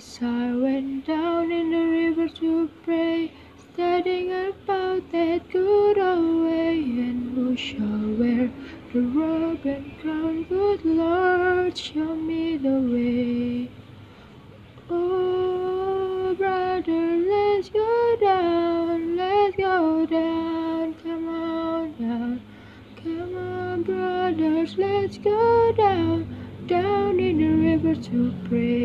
As I went down in the river to pray, studying about that good old way, and who shall wear the robe and crown? Good Lord, show me the way. Oh, brother, let's go down, let's go down, come on down. Come on, brothers, let's go down, down in the river to pray.